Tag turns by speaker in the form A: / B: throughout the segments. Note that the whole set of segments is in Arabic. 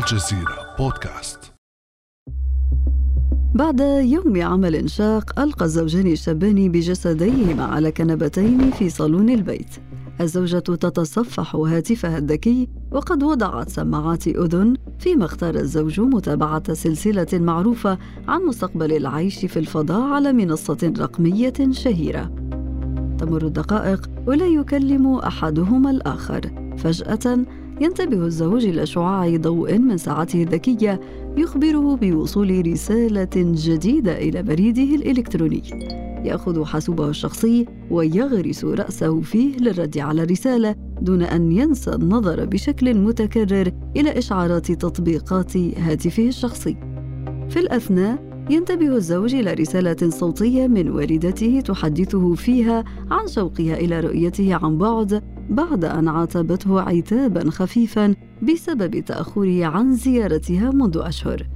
A: الجزيرة بودكاست.
B: بعد يوم عمل شاق ألقى الزوجان الشابان بجسديهما على كنبتين في صالون البيت. الزوجة تتصفح هاتفها الذكي وقد وضعت سماعات أذن فيما اختار الزوج متابعة سلسلة معروفة عن مستقبل العيش في الفضاء على منصة رقمية شهيرة. تمر الدقائق ولا يكلم أحدهما الآخر. فجأة ينتبه الزوج إلى شعاع ضوء من ساعته الذكية يخبره بوصول رسالة جديدة إلى بريده الإلكتروني. يأخذ حاسوبه الشخصي ويغرس رأسه فيه للرد على الرسالة دون أن ينسى النظر بشكل متكرر إلى إشعارات تطبيقات هاتفه الشخصي. في الأثناء ينتبه الزوج إلى رسالة صوتية من والدته تحدثه فيها عن شوقها إلى رؤيته عن بعد بعد أن عاتبته عتابا خفيفا بسبب تأخره عن زيارتها منذ أشهر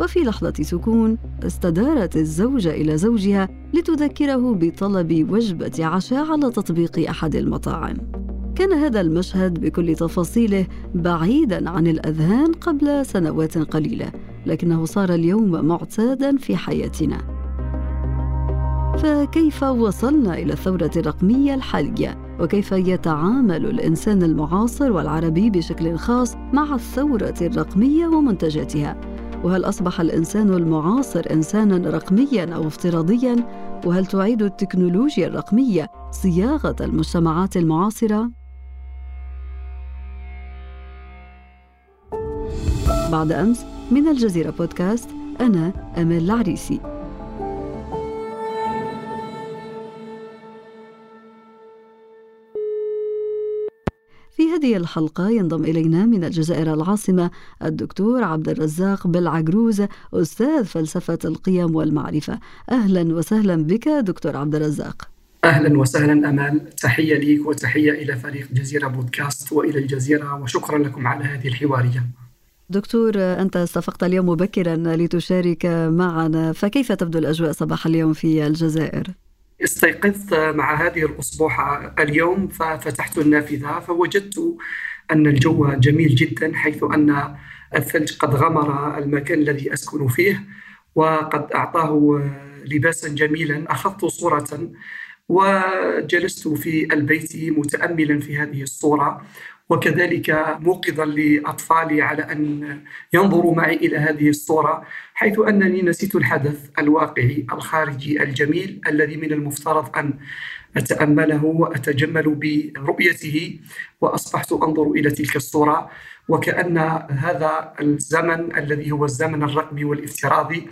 B: وفي لحظة سكون استدارت الزوجة إلى زوجها لتذكره بطلب وجبة عشاء على تطبيق أحد المطاعم. كان هذا المشهد بكل تفاصيله بعيدا عن الأذهان قبل سنوات قليلة، لكنه صار اليوم معتادا في حياتنا. فكيف وصلنا إلى الثورة الرقمية الحالية؟ وكيف يتعامل الإنسان المعاصر والعربي بشكل خاص مع الثورة الرقمية ومنتجاتها؟ وهل أصبح الإنسان المعاصر إنسانا رقميا أو افتراضيا؟ وهل تعيد التكنولوجيا الرقمية صياغة المجتمعات المعاصرة؟ بعد أمس من الجزيرة بودكاست أنا أمال العريسي هذه الحلقة ينضم إلينا من الجزائر العاصمة الدكتور عبد الرزاق بالعجروز أستاذ فلسفة القيم والمعرفة أهلا وسهلا بك دكتور عبد الرزاق
C: أهلا وسهلا أمال تحية ليك وتحية إلى فريق جزيره بودكاست وإلى الجزيرة وشكرا لكم على هذه الحوارية.
B: دكتور أنت استفقت اليوم مبكرا لتشارك معنا فكيف تبدو الأجواء صباح اليوم في الجزائر؟
C: استيقظت مع هذه الأصبوحة اليوم ففتحت النافذة فوجدت أن الجو جميل جدا حيث أن الثلج قد غمر المكان الذي أسكن فيه وقد أعطاه لباسا جميلا أخذت صورة وجلست في البيت متأملا في هذه الصورة. وكذلك موقظا لأطفالي على أن ينظروا معي إلى هذه الصورة حيث أنني نسيت الحدث الواقعي الخارجي الجميل الذي من المفترض أن أتأمله وأتجمل برؤيته وأصبحت أنظر إلى تلك الصورة. وكأن هذا الزمن الذي هو الزمن الرقمي والافتراضي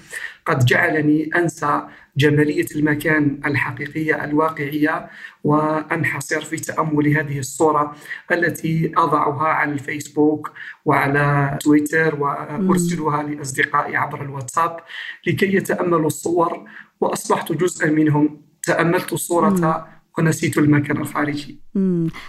C: قد جعلني أنسى جمالية المكان الحقيقية الواقعية وأنحصر في تأمل هذه الصورة التي أضعها على الفيسبوك وعلى تويتر وأرسلها لأصدقائي عبر الواتساب لكي يتأملوا الصور وأصبحت جزءا منهم. تأملت الصورة ونسيت المكان الخارجي.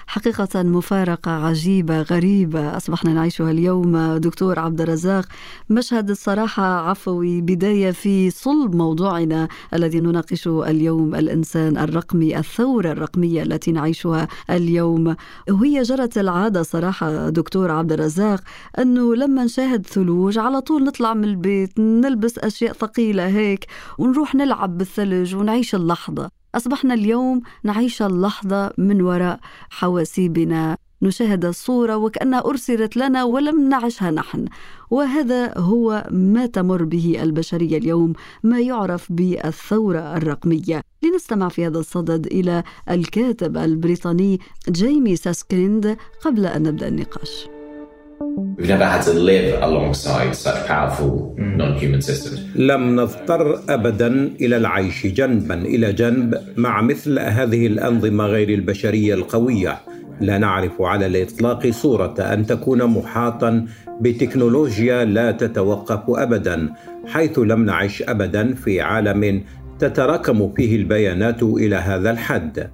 B: حقيقة مفارقة عجيبة غريبة أصبحنا نعيشها اليوم. دكتور عبد الرزاق مشهد الصراحة عفوي بداية في صلب موضوعنا الذي نناقشه اليوم. الإنسان الرقمي الثورة الرقمية التي نعيشها اليوم. وهي جرت العادة صراحة دكتور عبد الرزاق أنه لما نشاهد ثلوج على طول نطلع من البيت نلبس أشياء ثقيلة هيك ونروح نلعب بالثلج ونعيش اللحظة. أصبحنا اليوم نعيش اللحظة من وراء حواسيبنا. نشاهد الصورة وكأنها أرسلت لنا ولم نعشها نحن. وهذا هو ما تمر به البشرية اليوم ما يعرف بالثورة الرقمية. لنستمع في هذا الصدد إلى الكاتب البريطاني جيمي ساسكريند قبل أن نبدأ النقاش.
D: We've never had to live alongside such powerful non-human systems.
E: لم نضطر ابدا إلى العيش جنبا إلى جنب مع مثل هذه الأنظمة غير البشرية القوية. لا نعرف على الإطلاق صورة أن تكون محاطا بتكنولوجيا لا تتوقف ابدا، حيث لم نعش ابدا في عالم تتراكم فيه البيانات إلى هذا الحد.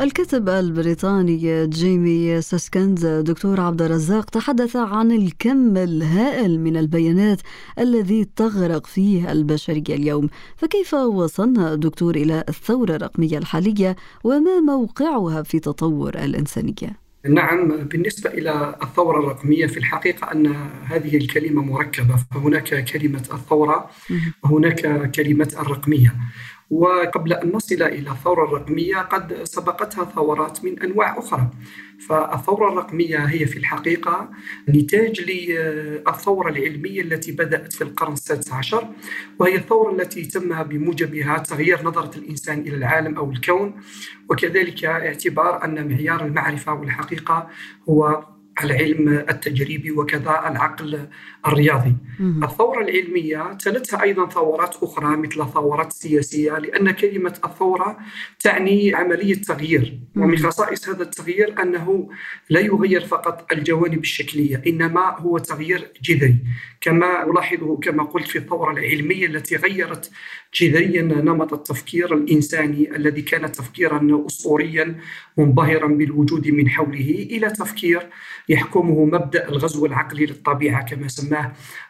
B: الكاتب البريطاني جيمي ساسكنز دكتور عبد الرزاق تحدث عن الكم الهائل من البيانات الذي تغرق فيه البشرية اليوم. فكيف وصلنا دكتور إلى الثورة الرقمية الحالية؟ وما موقعها في تطور الإنسانية؟
C: نعم بالنسبة إلى الثورة الرقمية في الحقيقة أن هذه الكلمة مركبة فهناك كلمة الثورة وهناك كلمة الرقمية. وقبل أن نصل إلى الثورة الرقمية قد سبقتها ثورات من أنواع أخرى. فالثورة الرقمية هي في الحقيقة نتاج للثورة العلمية التي بدأت في القرن السادس عشر وهي الثورة التي تم بموجبها تغيير نظرة الإنسان إلى العالم أو الكون وكذلك اعتبار أن معيار المعرفة والحقيقة هو العلم التجريبي وكذا العقل الرياضي مم. الثورة العلمية تلتها أيضا ثورات أخرى مثل الثورات السياسية لأن كلمة الثورة تعني عملية تغيير مم. ومن خصائص هذا التغيير أنه لا يغير فقط الجوانب الشكلية إنما هو تغيير جذري كما ألاحظه كما قلت في الثورة العلمية التي غيرت جذريا نمط التفكير الإنساني الذي كان تفكيرا أسطوريا منبهرا بالوجود من حوله إلى تفكير يحكمه مبدأ الغزو العقلي للطبيعة كما سماه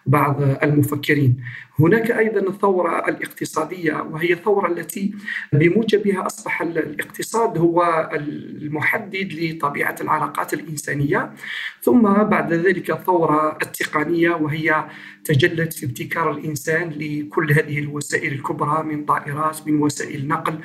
C: بعض المفكرين. هناك أيضا الثورة الاقتصادية وهي الثورة التي بموجبها أصبح الاقتصاد هو المحدد لطبيعة العلاقات الإنسانية. ثم بعد ذلك الثورة التقنية وهي تجلت في ابتكار الإنسان لكل هذه الوسائل الكبرى من طائرات من وسائل نقل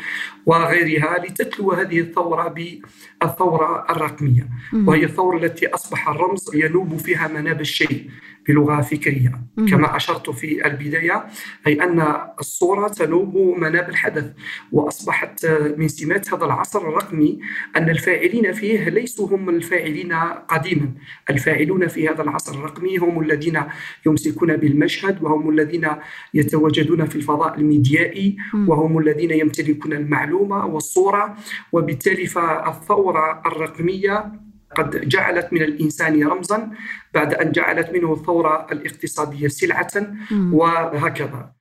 C: وغيرها لتتلو هذه الثورة بالثورة الرقمية. وهي الثورة التي أصبح الرمز ينوب فيها مناب الشيء بلغة فكرية. كما أشرت في البداية أي أن الصورة تنوب مناب الحدث. وأصبحت من سمات هذا العصر الرقمي أن الفاعلين فيه ليسوا هم الفاعلين قديما. الفاعلون في هذا العصر الرقمي هم الذين يمسكون بالمشهد وهم الذين يتواجدون في الفضاء الميديائي وهم الذين يمتلكون المعلومة والصورة. وبالتالي فالثورة الرقمية قد جعلت من الإنسان رمزا بعد أن جعلت منه الثورة الاقتصادية سلعة. وهكذا.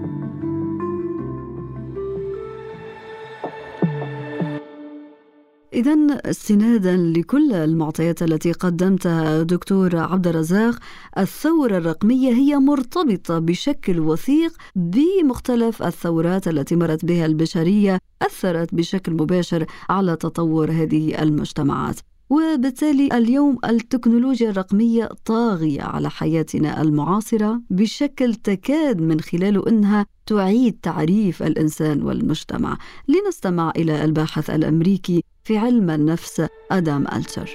B: إذا استنادا لكل المعطيات التي قدمتها دكتور عبد الرزاق الثورة الرقمية هي مرتبطة بشكل وثيق بمختلف الثورات التي مرت بها البشرية أثرت بشكل مباشر على تطور هذه المجتمعات. وبالتالي اليوم التكنولوجيا الرقمية طاغية على حياتنا المعاصرة بشكل تكاد من خلاله أنها تعيد تعريف الإنسان والمجتمع لنستمع إلى الباحث الأمريكي في علم النفس أدام ألتر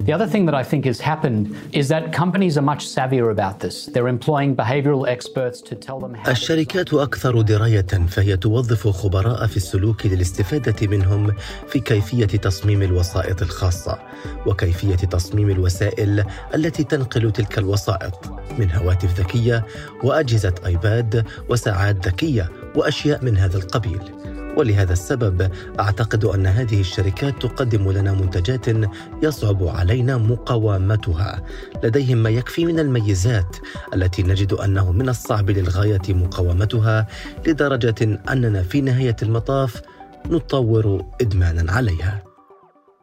A: The other thing that I think has happened is that companies are much savvier about this. They're employing behavioral experts to tell them how
F: الشركات أكثر دراية فهي توظف خبراء في السلوك للاستفادة منهم في كيفية تصميم الوسائط الخاصة وكيفية تصميم الوسائل التي تنقل تلك الوسائط من هواتف ذكية وأجهزة آيباد وساعات ذكية وأشياء من هذا القبيل. ولهذا السبب أعتقد أن هذه الشركات تقدم لنا منتجات يصعب علينا مقاومتها. لديهم ما يكفي من الميزات التي نجد أنه من الصعب للغاية مقاومتها لدرجة أننا في نهاية المطاف نطور إدمانا عليها.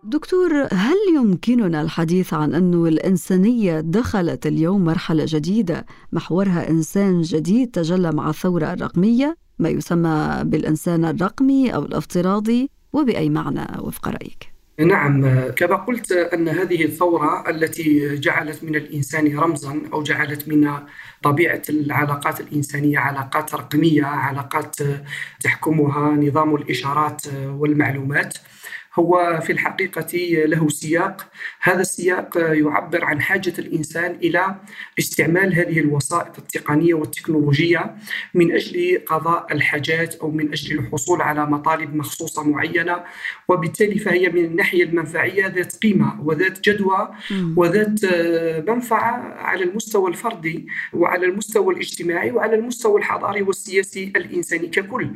B: دكتور هل يمكننا الحديث عن أن الإنسانية دخلت اليوم مرحلة جديدة محورها إنسان جديد تجلى مع الثورة الرقمية؟ ما يسمى بالإنسان الرقمي أو الافتراضي وبأي معنى وفق رأيك؟
C: نعم كما قلت أن هذه الثورة التي جعلت من الإنسان رمزا أو جعلت من طبيعة العلاقات الإنسانية علاقات رقمية علاقات تحكمها نظام الإشارات والمعلومات هو في الحقيقة له سياق هذا السياق يعبر عن حاجة الإنسان إلى استعمال هذه الوسائط التقنية والتكنولوجية من أجل قضاء الحاجات أو من أجل الحصول على مطالب مخصوصة معينة وبالتالي فهي من الناحية المنفعية ذات قيمة وذات جدوى وذات منفعة على المستوى الفردي وعلى المستوى الاجتماعي وعلى المستوى الحضاري والسياسي الإنساني ككل.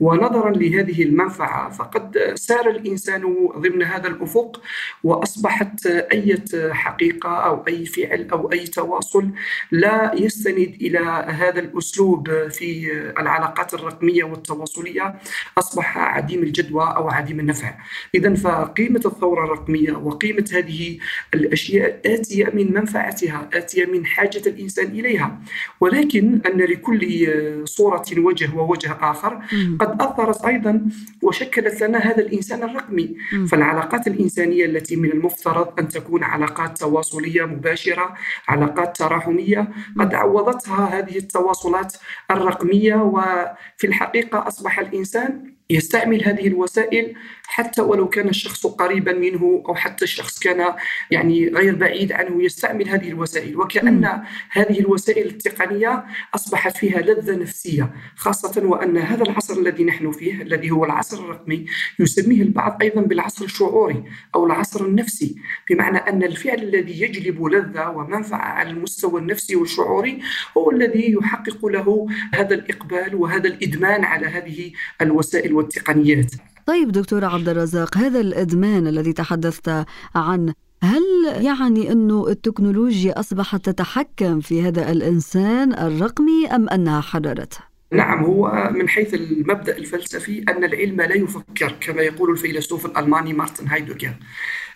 C: ونظرا لهذه المنفعة فقد سار الإنسان الإنسان ضمن هذا الأفق وأصبحت أي حقيقة أو أي فعل أو أي تواصل لا يستند إلى هذا الأسلوب في العلاقات الرقمية والتواصلية أصبح عديم الجدوى أو عديم النفع. إذا فقيمة الثورة الرقمية وقيمة هذه الأشياء آتية من منفعتها آتية من حاجة الإنسان إليها. ولكن أن لكل صورة وجه ووجه آخر قد أثرت أيضا وشكلت لنا هذا الإنسان الرقمي. فالعلاقات الإنسانية التي من المفترض أن تكون علاقات تواصلية مباشرة علاقات تراحمية قد عوضتها هذه التواصلات الرقمية وفي الحقيقة أصبح الإنسان يستعمل هذه الوسائل حتى ولو كان الشخص قريبا منه أو حتى الشخص كان يعني غير بعيد عنه يستعمل هذه الوسائل. وكأن م. هذه الوسائل التقنية اصبحت فيها لذة نفسية خاصة وأن هذا العصر الذي نحن فيه الذي هو العصر الرقمي يسميه البعض أيضا بالعصر الشعوري أو العصر النفسي. بمعنى أن الفعل الذي يجلب لذة ومنفعة على المستوى النفسي والشعوري هو الذي يحقق له هذا الإقبال وهذا الإدمان على هذه الوسائل. والتقنيات
B: طيب دكتور عبد الرزاق هذا الإدمان الذي تحدثت عنه هل يعني انه التكنولوجيا أصبحت تتحكم في هذا الإنسان الرقمي أم أنها حررته؟
C: نعم هو من حيث المبدأ الفلسفي أن العلم لا يفكر كما يقول الفيلسوف الألماني مارتن هايدوغر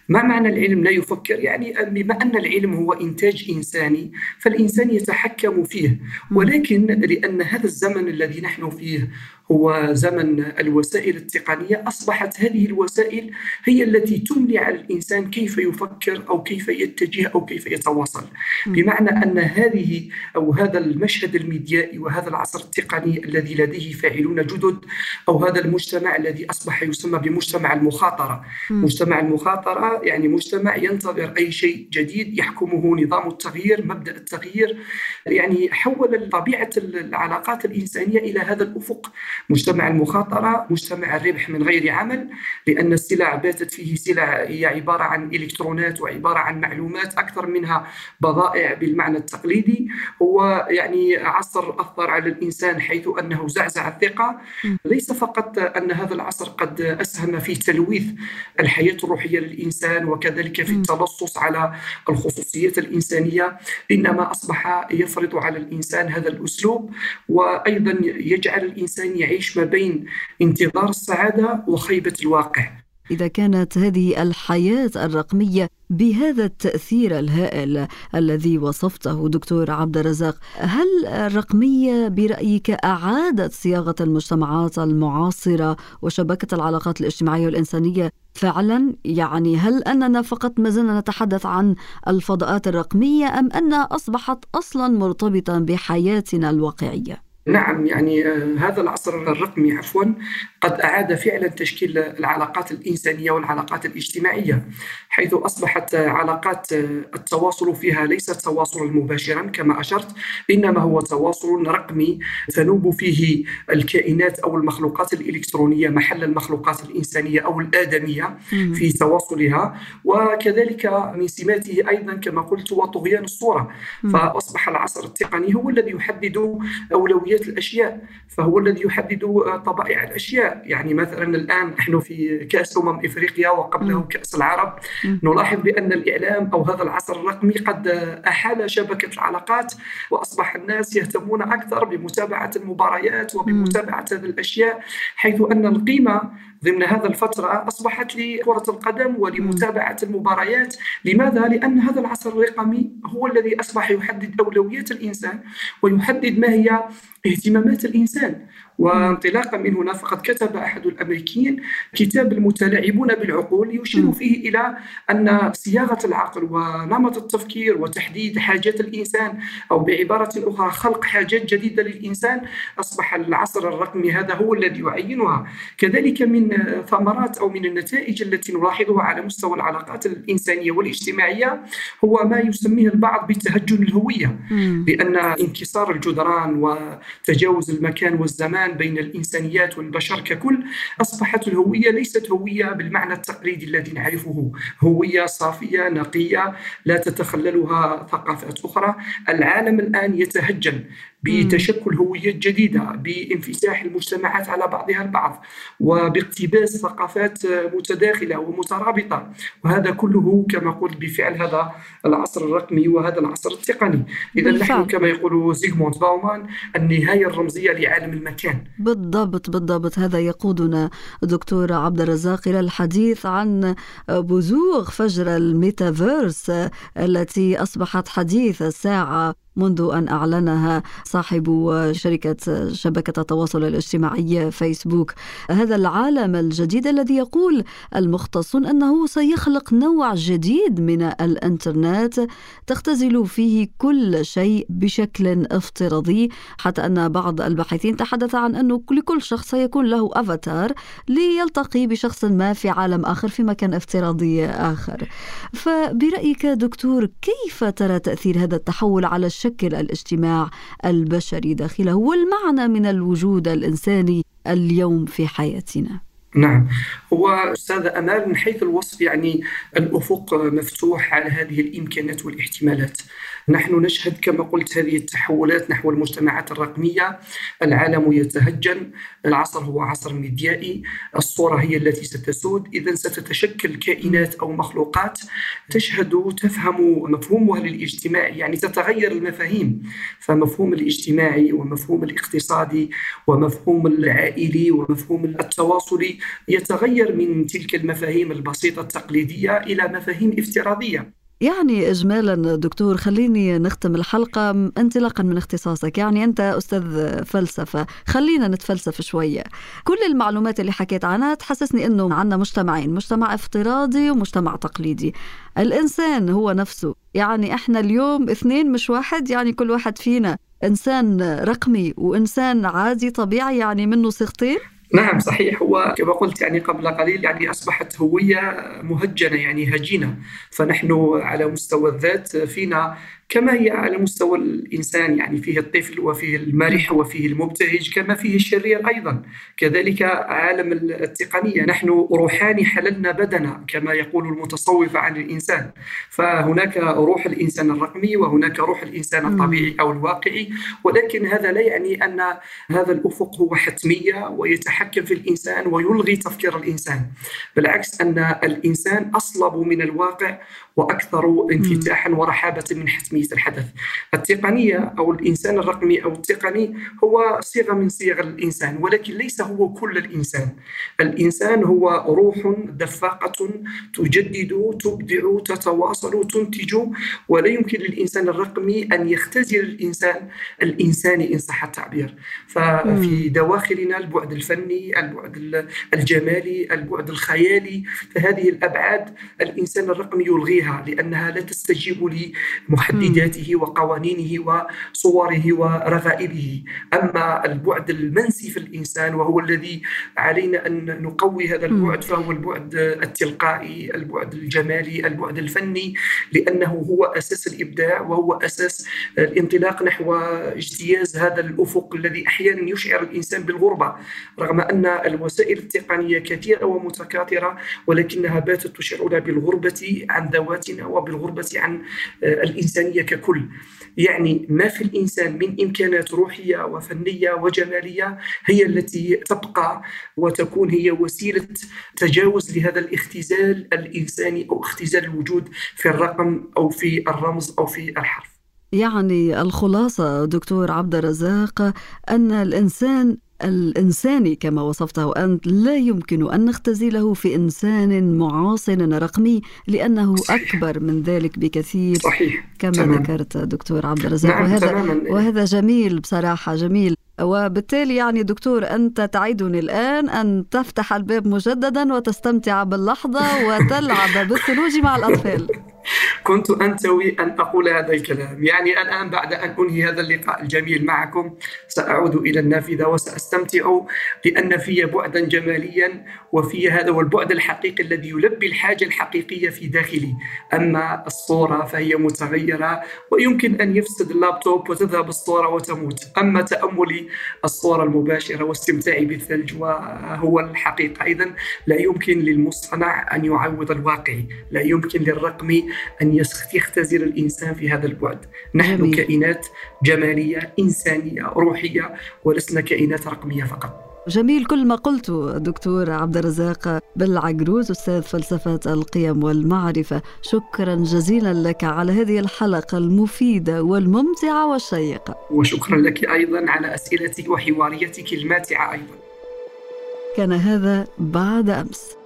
C: ما معنى العلم لا يفكر؟ يعني بما أن العلم هو إنتاج إنساني فالإنسان يتحكم فيه ولكن لأن هذا الزمن الذي نحن فيه هو زمن الوسائل التقنية. أصبحت هذه الوسائل هي التي تملي على الإنسان كيف يفكر أو كيف يتجه أو كيف يتواصل. بمعنى أن هذه أو هذا المشهد الميديائي وهذا العصر التقني الذي لديه فاعلون جدد أو هذا المجتمع الذي أصبح يسمى بمجتمع المخاطرة. مجتمع المخاطرة يعني مجتمع ينتظر أي شيء جديد يحكمه نظام التغيير مبدأ التغيير. يعني حول طبيعة العلاقات الإنسانية إلى هذا الأفق مجتمع المخاطرة مجتمع الربح من غير عمل لأن السلع باتت فيه سلع هي عبارة عن إلكترونات وعبارة عن معلومات أكثر منها بضائع بالمعنى التقليدي. هو يعني عصر أثر على الإنسان حيث أنه زعزع الثقة. ليس فقط أن هذا العصر قد أسهم في تلويث الحياة الروحية للإنسان وكذلك في التلصص على الخصوصيات الإنسانية إنما أصبح يفرض على الإنسان هذا الأسلوب. وأيضا يجعل الإنسان يعيش ما بين انتظار السعادة وخيبة الواقع
B: إذا كانت هذه الحياة الرقمية بهذا التأثير الهائل الذي وصفته دكتور عبد الرزاق هل الرقمية برأيك أعادت صياغة المجتمعات المعاصرة وشبكة العلاقات الاجتماعية والإنسانية فعلا يعني هل أننا فقط ما زلنا نتحدث عن الفضاءات الرقمية أم أنها أصبحت أصلا مرتبطة بحياتنا الواقعية؟
C: نعم يعني آه، هذا العصر الرقمي عفوا. قد أعاد فعلا تشكيل العلاقات الإنسانية والعلاقات الاجتماعية حيث أصبحت علاقات التواصل فيها ليست تواصلا مباشرا كما أشرت إنما هو تواصل رقمي تنوب فيه الكائنات أو المخلوقات الإلكترونية محل المخلوقات الإنسانية أو الآدمية في تواصلها. وكذلك من سماته أيضا كما قلت هو طغيان الصورة. فأصبح العصر التقني هو الذي يحدد أولويات الأشياء فهو الذي يحدد طبائع الأشياء. يعني مثلا الآن نحن في كأس أمم إفريقيا وقبله كأس العرب. نلاحظ بأن الإعلام أو هذا العصر الرقمي قد أحال شبكة العلاقات وأصبح الناس يهتمون أكثر بمتابعة المباريات وبمتابعة هذه الأشياء حيث أن القيمة ضمن هذا الفترة أصبحت لكرة القدم ولمتابعة المباريات. لماذا؟ لأن هذا العصر الرقمي هو الذي أصبح يحدد أولويات الإنسان ويحدد ما هي اهتمامات الإنسان. وانطلاقا من هنا فقد كتب أحد الأمريكيين كتاب المتلاعبون بالعقول يشير فيه إلى أن صياغة العقل ونمط التفكير وتحديد حاجات الإنسان أو بعبارة أخرى خلق حاجات جديدة للإنسان أصبح العصر الرقمي هذا هو الذي يعينها. كذلك من ثمرات أو من النتائج التي نلاحظها على مستوى العلاقات الإنسانية والاجتماعية هو ما يسميه البعض بتهجن الهوية. لأن انكسار الجدران وتجاوز المكان والزمان بين الإنسانيات والبشر ككل أصبحت الهوية ليست هوية بالمعنى التقليدي الذي نعرفه. هوية صافية نقية لا تتخللها ثقافات أخرى. العالم الآن يتهجن. بتشكل هويات جديدة بانفتاح المجتمعات على بعضها البعض وباقتباس ثقافات متداخلة ومترابطة. وهذا كله كما قلت بفعل هذا العصر الرقمي وهذا العصر التقني. إذا نحن كما يقول زيغموند باومان النهاية الرمزية لعالم المكان.
B: بالضبط بالضبط. هذا يقودنا دكتور عبد الرزاق إلى الحديث عن بزوغ فجر الميتافيرس التي أصبحت حديث الساعة منذ أن أعلنها صاحب شركة شبكة التواصل الاجتماعي فيسبوك. هذا العالم الجديد الذي يقول المختصون أنه سيخلق نوع جديد من الإنترنت تختزل فيه كل شيء بشكل افتراضي حتى أن بعض الباحثين تحدث عن أنه لكل شخص سيكون له أفاتار ليلتقي بشخص ما في عالم آخر في مكان افتراضي آخر. فبرأيك دكتور كيف ترى تأثير هذا التحول على الشكل يشكل الاجتماع البشري داخله والمعنى من الوجود الإنساني اليوم في حياتنا.
C: نعم. هو أستاذ أمال من حيث الوصف يعني الأفق مفتوح على هذه الإمكانات والاحتمالات. نحن نشهد كما قلت هذه التحولات نحو المجتمعات الرقمية. العالم يتهجن العصر هو عصر ميديائي الصورة هي التي ستسود. اذا ستتشكل كائنات أو مخلوقات تشهد تفهم مفهومها للاجتماع يعني تتغير المفاهيم. فمفهوم الاجتماعي ومفهوم الاقتصادي ومفهوم العائلي ومفهوم التواصلي يتغير من تلك المفاهيم البسيطة التقليدية إلى مفاهيم افتراضية.
B: يعني اجمالا دكتور خليني نختم الحلقة انطلاقا من اختصاصك. يعني أنت أستاذ فلسفة خلينا نتفلسف شوية. كل المعلومات اللي حكيت عنها تحسسني إنه عندنا مجتمعين مجتمع افتراضي ومجتمع تقليدي. الإنسان هو نفسه. يعني إحنا اليوم اثنين مش واحد يعني كل واحد فينا إنسان رقمي وإنسان عادي طبيعي يعني منه صيغتين.
C: نعم صحيح. هو كما قلت يعني قبل قليل يعني أصبحت هوية مهجنة يعني هجينة. فنحن على مستوى الذات فينا كما هي على مستوى الإنسان يعني فيه الطفل وفيه المرح وفيه المبتهج كما فيه الشرير أيضا. كذلك عالم التقنية نحن روحان حللنا بدنا كما يقول المتصوف عن الإنسان. فهناك روح الإنسان الرقمي وهناك روح الإنسان الطبيعي أو الواقعي. ولكن هذا لا يعني أن هذا الأفق هو حتمية ويتحكم في الإنسان ويلغي تفكير الإنسان. بالعكس أن الإنسان أصلب من الواقع وأكثر انفتاحا ورحابة من حتمية. الحدث. التقنيه أو الإنسان الرقمي أو التقني هو صيغة من صيغ الإنسان ولكن ليس هو كل الإنسان. الإنسان هو روح دفاقة تجدد تبدع تتواصل تنتج ولا يمكن للإنسان الرقمي أن يختزل الإنسان الانساني إن صح التعبير. ففي دواخلنا البعد الفني، البعد الجمالي، البعد الخيالي، فهذه الأبعاد الإنسان الرقمي يلغيها لأنها لا تستجيب لمحدداته وقوانينه وصوره ورغائبه. أما البعد المنسي في الإنسان وهو الذي علينا أن نقوي هذا البعد فهو البعد التلقائي البعد الجمالي البعد الفني لأنه هو أساس الإبداع وهو أساس الانطلاق نحو اجتياز هذا الأفق الذي أحيانا يشعر الإنسان بالغربة. رغم أن الوسائل التقنية كثيرة ومتكاثرة ولكنها باتت تشعرنا بالغربة عن ذوات ذواتنا وبالغربة عن آه، الإنسانية ككل. يعني ما في الإنسان من إمكانات روحية وفنية وجمالية هي التي تبقى وتكون هي وسيلة تجاوز لهذا الاختزال الإنساني أو اختزال الوجود في الرقم أو في الرمز أو في الحرف.
B: يعني الخلاصة دكتور عبد الرزاق أن الإنسان الإنساني كما وصفته أنت لا يمكن أن نختزله في إنسان معاصر رقمي لأنه صحيح. أكبر من ذلك بكثير
C: صحيح.
B: كما تمام. ذكرت دكتور عبد الرزاق
C: نعم
B: وهذا,
C: تماما.
B: وهذا جميل بصراحة جميل وبالتالي يعني دكتور أنت تعيدني الآن أن تفتح الباب مجددا وتستمتع باللحظة وتلعب بالثلوج مع الأطفال
C: كنت أنتوي أن أقول هذا الكلام. يعني الآن بعد أن أنهي هذا اللقاء الجميل معكم سأعود إلى النافذة وسأستمتع لأن في بعدا جماليا وفي هذا هو البعد الحقيقي الذي يلبي الحاجة الحقيقية في داخلي. أما الصورة فهي متغيرة ويمكن أن يفسد اللابتوب وتذهب الصورة وتموت. أما تأملي الصورة المباشرة واستمتاعي بالثلج وهو الحقيقة. إذا لا يمكن للمصطنع أن يعوض الواقعي لا يمكن للرقمي أن يختزل الإنسان في هذا البعد. نحن جميل. كائنات جمالية إنسانية روحية ولسنا كائنات رقمية فقط.
B: جميل كل ما قلته دكتور عبد الرزاق بالعجروز أستاذ فلسفة القيم والمعرفة شكرا جزيلا لك على هذه الحلقة المفيدة والممتعة والشيقة.
C: وشكرا لك أيضا على أسئلتك وحواريتك الماتعة أيضا.
B: كان هذا بعد أمس.